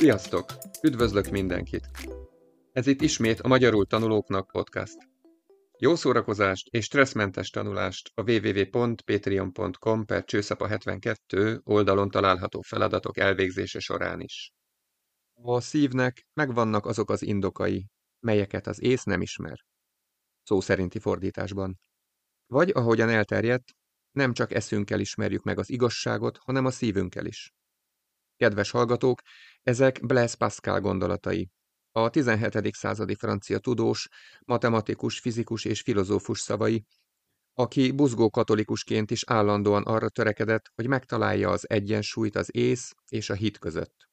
Sziasztok! Üdvözlök mindenkit! Ez itt ismét a Magyarul Tanulóknak podcast. Jó szórakozást és stresszmentes tanulást a www.patreon.com per csőszapa 72 oldalon található feladatok elvégzése során is. A szívnek megvannak azok az indokai, melyeket az ész nem ismer. Szó szerinti fordításban. Vagy ahogyan elterjedt, nem csak eszünkkel ismerjük meg az igazságot, hanem a szívünkkel is. Kedves hallgatók, ezek Blaise Pascal gondolatai. A 17. századi francia tudós, matematikus, fizikus és filozófus szavai, aki buzgó katolikusként is állandóan arra törekedett, hogy megtalálja az egyensúlyt az ész és a hit között.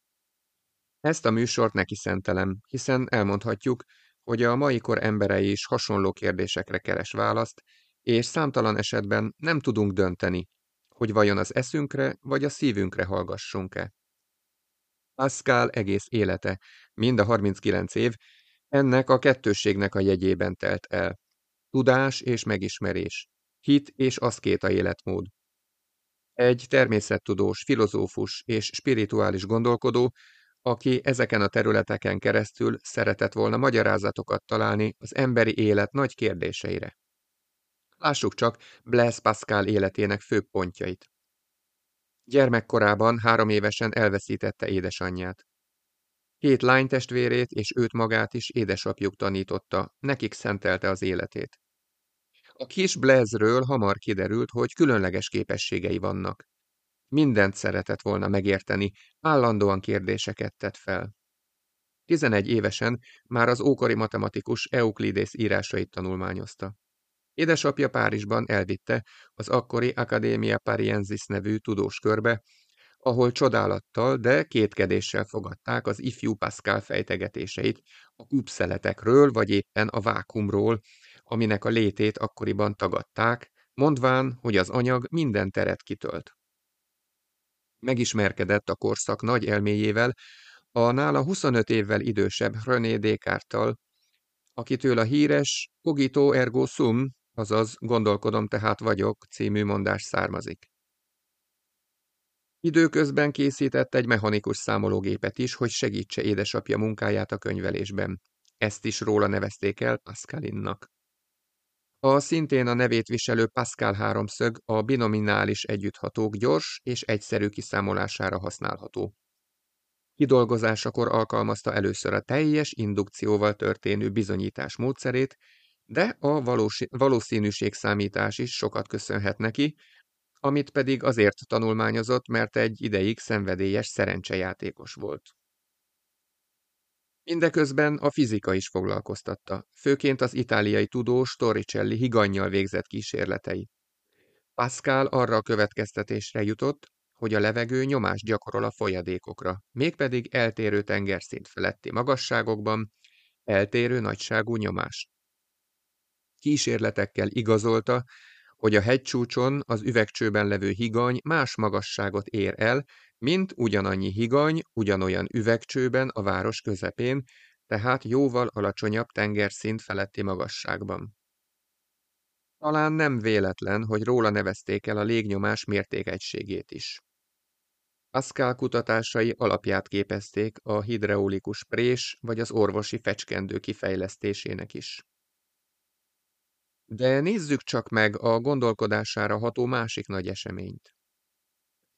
Ezt a műsort neki szentelem, hiszen elmondhatjuk, hogy a mai kor emberei is hasonló kérdésekre keres választ, és számtalan esetben nem tudunk dönteni, hogy vajon az eszünkre vagy a szívünkre hallgassunk-e. Pascal egész élete, mind a 39 év, ennek a kettősségnek a jegyében telt el. Tudás és megismerés, hit és aszkéta életmód. Egy természettudós, filozófus és spirituális gondolkodó, aki ezeken a területeken keresztül szeretett volna magyarázatokat találni az emberi élet nagy kérdéseire. Lássuk csak Blaise Pascal életének fő pontjait. Gyermekkorában három évesen elveszítette édesanyját. Két lánytestvérét és őt magát is édesapjuk tanította, nekik szentelte az életét. A kis Blaise-ről hamar kiderült, hogy különleges képességei vannak. Mindent szeretett volna megérteni, állandóan kérdéseket tett fel. 11 évesen már az ókori matematikus Euklidész írásait tanulmányozta. Édesapja Párizsban elvitte az akkori Academia Pariensis nevű tudós körbe, ahol csodálattal, de kétkedéssel fogadták az ifjú Pascal fejtegetéseit a kubszeletekről vagy éppen a vákumról, aminek a létét akkoriban tagadták, mondván, hogy az anyag minden teret kitölt. Megismerkedett a korszak nagy elméjével, a nála 25 évvel idősebb René Descartes-tal, akitől a híres cogito ergo sum azaz Gondolkodom tehát vagyok című mondás származik. Időközben készített egy mechanikus számológépet is, hogy segítse édesapja munkáját a könyvelésben. Ezt is róla nevezték el Pascalinnak. A szintén a nevét viselő Pascal háromszög a binominális együtthatók gyors és egyszerű kiszámolására használható. Kidolgozásakor alkalmazta először a teljes indukcióval történő bizonyítás módszerét, de a valós, valószínűségszámítás is sokat köszönhet neki, amit pedig azért tanulmányozott, mert egy ideig szenvedélyes szerencsejátékos volt. Mindeközben a fizika is foglalkoztatta, főként az itáliai tudós Torricelli higannyal végzett kísérletei. Pascal arra a következtetésre jutott, hogy a levegő nyomást gyakorol a folyadékokra, mégpedig eltérő tengerszint feletti magasságokban, eltérő nagyságú nyomást kísérletekkel igazolta, hogy a hegycsúcson az üvegcsőben levő higany más magasságot ér el, mint ugyanannyi higany ugyanolyan üvegcsőben a város közepén, tehát jóval alacsonyabb tengerszint feletti magasságban. Talán nem véletlen, hogy róla nevezték el a légnyomás mértékegységét is. Pascal kutatásai alapját képezték a hidraulikus prés vagy az orvosi fecskendő kifejlesztésének is. De nézzük csak meg a gondolkodására ható másik nagy eseményt.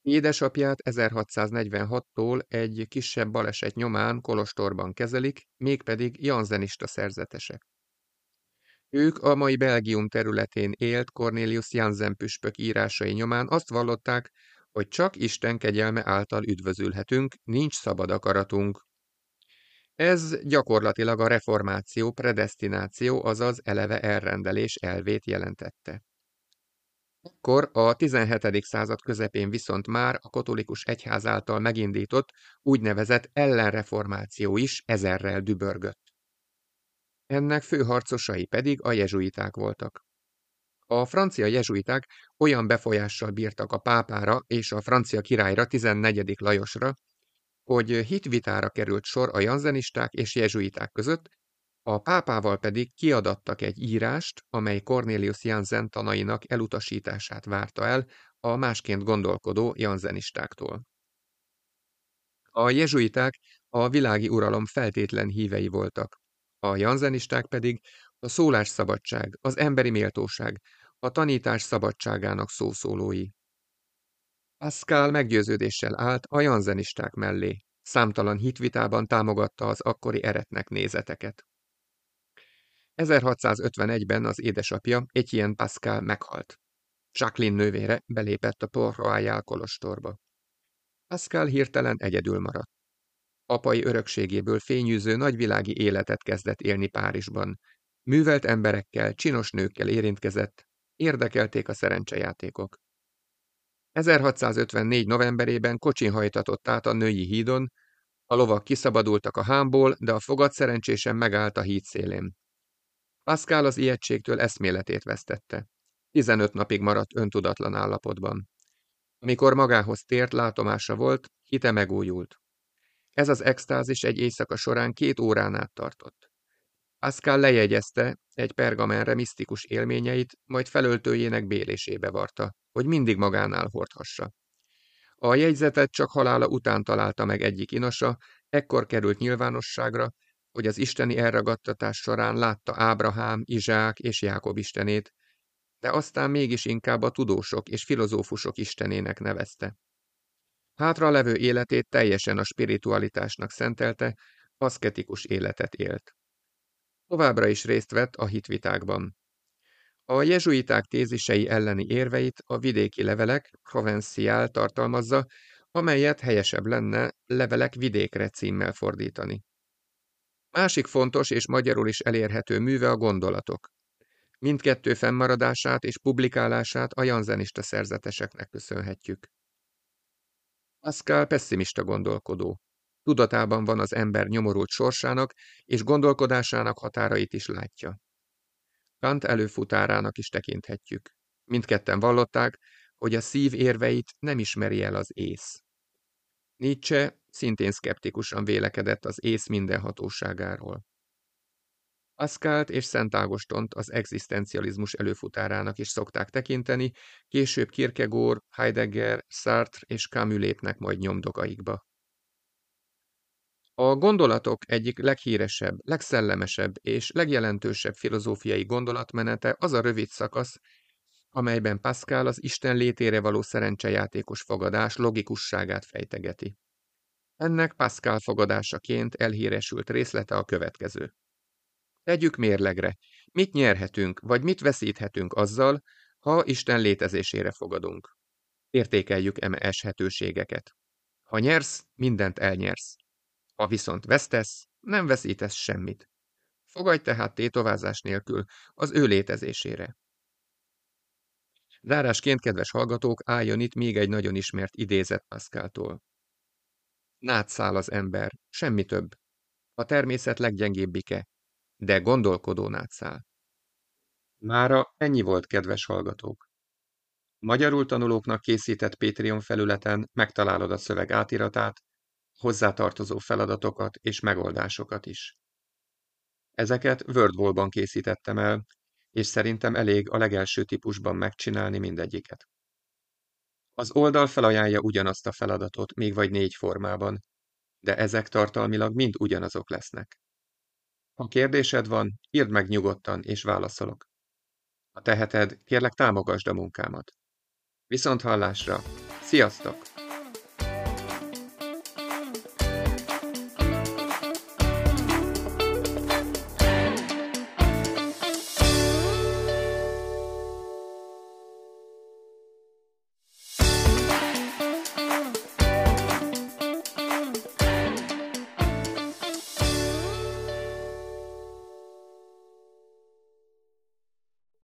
Édesapját 1646-tól egy kisebb baleset nyomán Kolostorban kezelik, mégpedig janzenista szerzetesek. Ők a mai Belgium területén élt Cornelius Jansen püspök írásai nyomán azt vallották, hogy csak Isten kegyelme által üdvözülhetünk, nincs szabad akaratunk. Ez gyakorlatilag a reformáció predestináció, azaz eleve elrendelés elvét jelentette. Akkor a 17. század közepén viszont már a katolikus egyház által megindított úgynevezett ellenreformáció is ezerrel dübörgött. Ennek főharcosai pedig a jezsuiták voltak. A francia jezsuiták olyan befolyással bírtak a pápára és a francia királyra 14. Lajosra, hogy hitvitára került sor a janzenisták és jezsuiták között, a pápával pedig kiadattak egy írást, amely Cornelius Jansen tanainak elutasítását várta el a másként gondolkodó janzenistáktól. A jezsuiták a világi uralom feltétlen hívei voltak, a janzenisták pedig a szólásszabadság, az emberi méltóság, a tanítás szabadságának szószólói. Pascal meggyőződéssel állt a janzenisták mellé, számtalan hitvitában támogatta az akkori eretnek nézeteket. 1651-ben az édesapja, Etienne Pascal meghalt. Jacqueline nővére belépett a Port kolostorba. Pascal hirtelen egyedül maradt. Apai örökségéből fényűző nagyvilági életet kezdett élni Párizsban. Művelt emberekkel, csinos nőkkel érintkezett, érdekelték a szerencsejátékok. 1654. novemberében kocsin hajtatott át a női hídon, a lovak kiszabadultak a hámból, de a fogad szerencsésen megállt a híd szélén. Pascal az ijegységtől eszméletét vesztette. 15 napig maradt öntudatlan állapotban. Amikor magához tért, látomása volt, hite megújult. Ez az extázis egy éjszaka során két órán át tartott. Pascal lejegyezte egy pergamenre misztikus élményeit, majd felöltőjének bélésébe varta, hogy mindig magánál hordhassa. A jegyzetet csak halála után találta meg egyik inasa, ekkor került nyilvánosságra, hogy az isteni elragadtatás során látta Ábrahám, Izsák és Jákob istenét, de aztán mégis inkább a tudósok és filozófusok istenének nevezte. Hátra levő életét teljesen a spiritualitásnak szentelte, aszketikus életet élt. Továbbra is részt vett a hitvitákban. A jezsuiták tézisei elleni érveit a vidéki levelek Provenciál tartalmazza, amelyet helyesebb lenne levelek vidékre címmel fordítani. Másik fontos és magyarul is elérhető műve a gondolatok. Mindkettő fennmaradását és publikálását a janzenista szerzeteseknek köszönhetjük. Pascal pessimista gondolkodó. Tudatában van az ember nyomorult sorsának, és gondolkodásának határait is látja. Kant előfutárának is tekinthetjük. Mindketten vallották, hogy a szív érveit nem ismeri el az ész. Nietzsche szintén szkeptikusan vélekedett az ész mindenhatóságáról. Pascalt és Szent Ágostont az egzisztencializmus előfutárának is szokták tekinteni, később Kierkegaard, Heidegger, Sartre és Camus lépnek majd nyomdokaikba. A gondolatok egyik leghíresebb, legszellemesebb és legjelentősebb filozófiai gondolatmenete az a rövid szakasz, amelyben Pascal az Isten létére való szerencsejátékos fogadás logikusságát fejtegeti. Ennek Pascal fogadásaként elhíresült részlete a következő. Tegyük mérlegre, mit nyerhetünk, vagy mit veszíthetünk azzal, ha Isten létezésére fogadunk. Értékeljük eme eshetőségeket. Ha nyersz, mindent elnyersz. Ha viszont vesztesz, nem veszítesz semmit. Fogadj tehát tétovázás nélkül az ő létezésére. Zárásként, kedves hallgatók, álljon itt még egy nagyon ismert idézet Pascaltól. Nátszál az ember, semmi több. A természet leggyengébbike, de gondolkodó nátszál. Mára ennyi volt, kedves hallgatók. Magyarul tanulóknak készített Patreon felületen megtalálod a szöveg átiratát, hozzátartozó feladatokat és megoldásokat is. Ezeket WordWall-ban készítettem el, és szerintem elég a legelső típusban megcsinálni mindegyiket. Az oldal felajánlja ugyanazt a feladatot, még vagy négy formában, de ezek tartalmilag mind ugyanazok lesznek. Ha kérdésed van, írd meg nyugodtan, és válaszolok. Ha teheted, kérlek támogasd a munkámat. Viszont hallásra! Sziasztok!